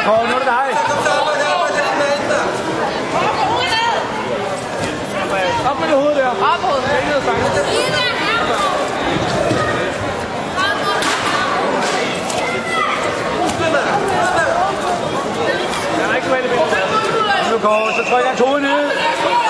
Jakob, nu er det dig. Op med det hoved der. Op med hovedet. Jeg er ikke med det. Nu går, så trykker jeg hovedet ned.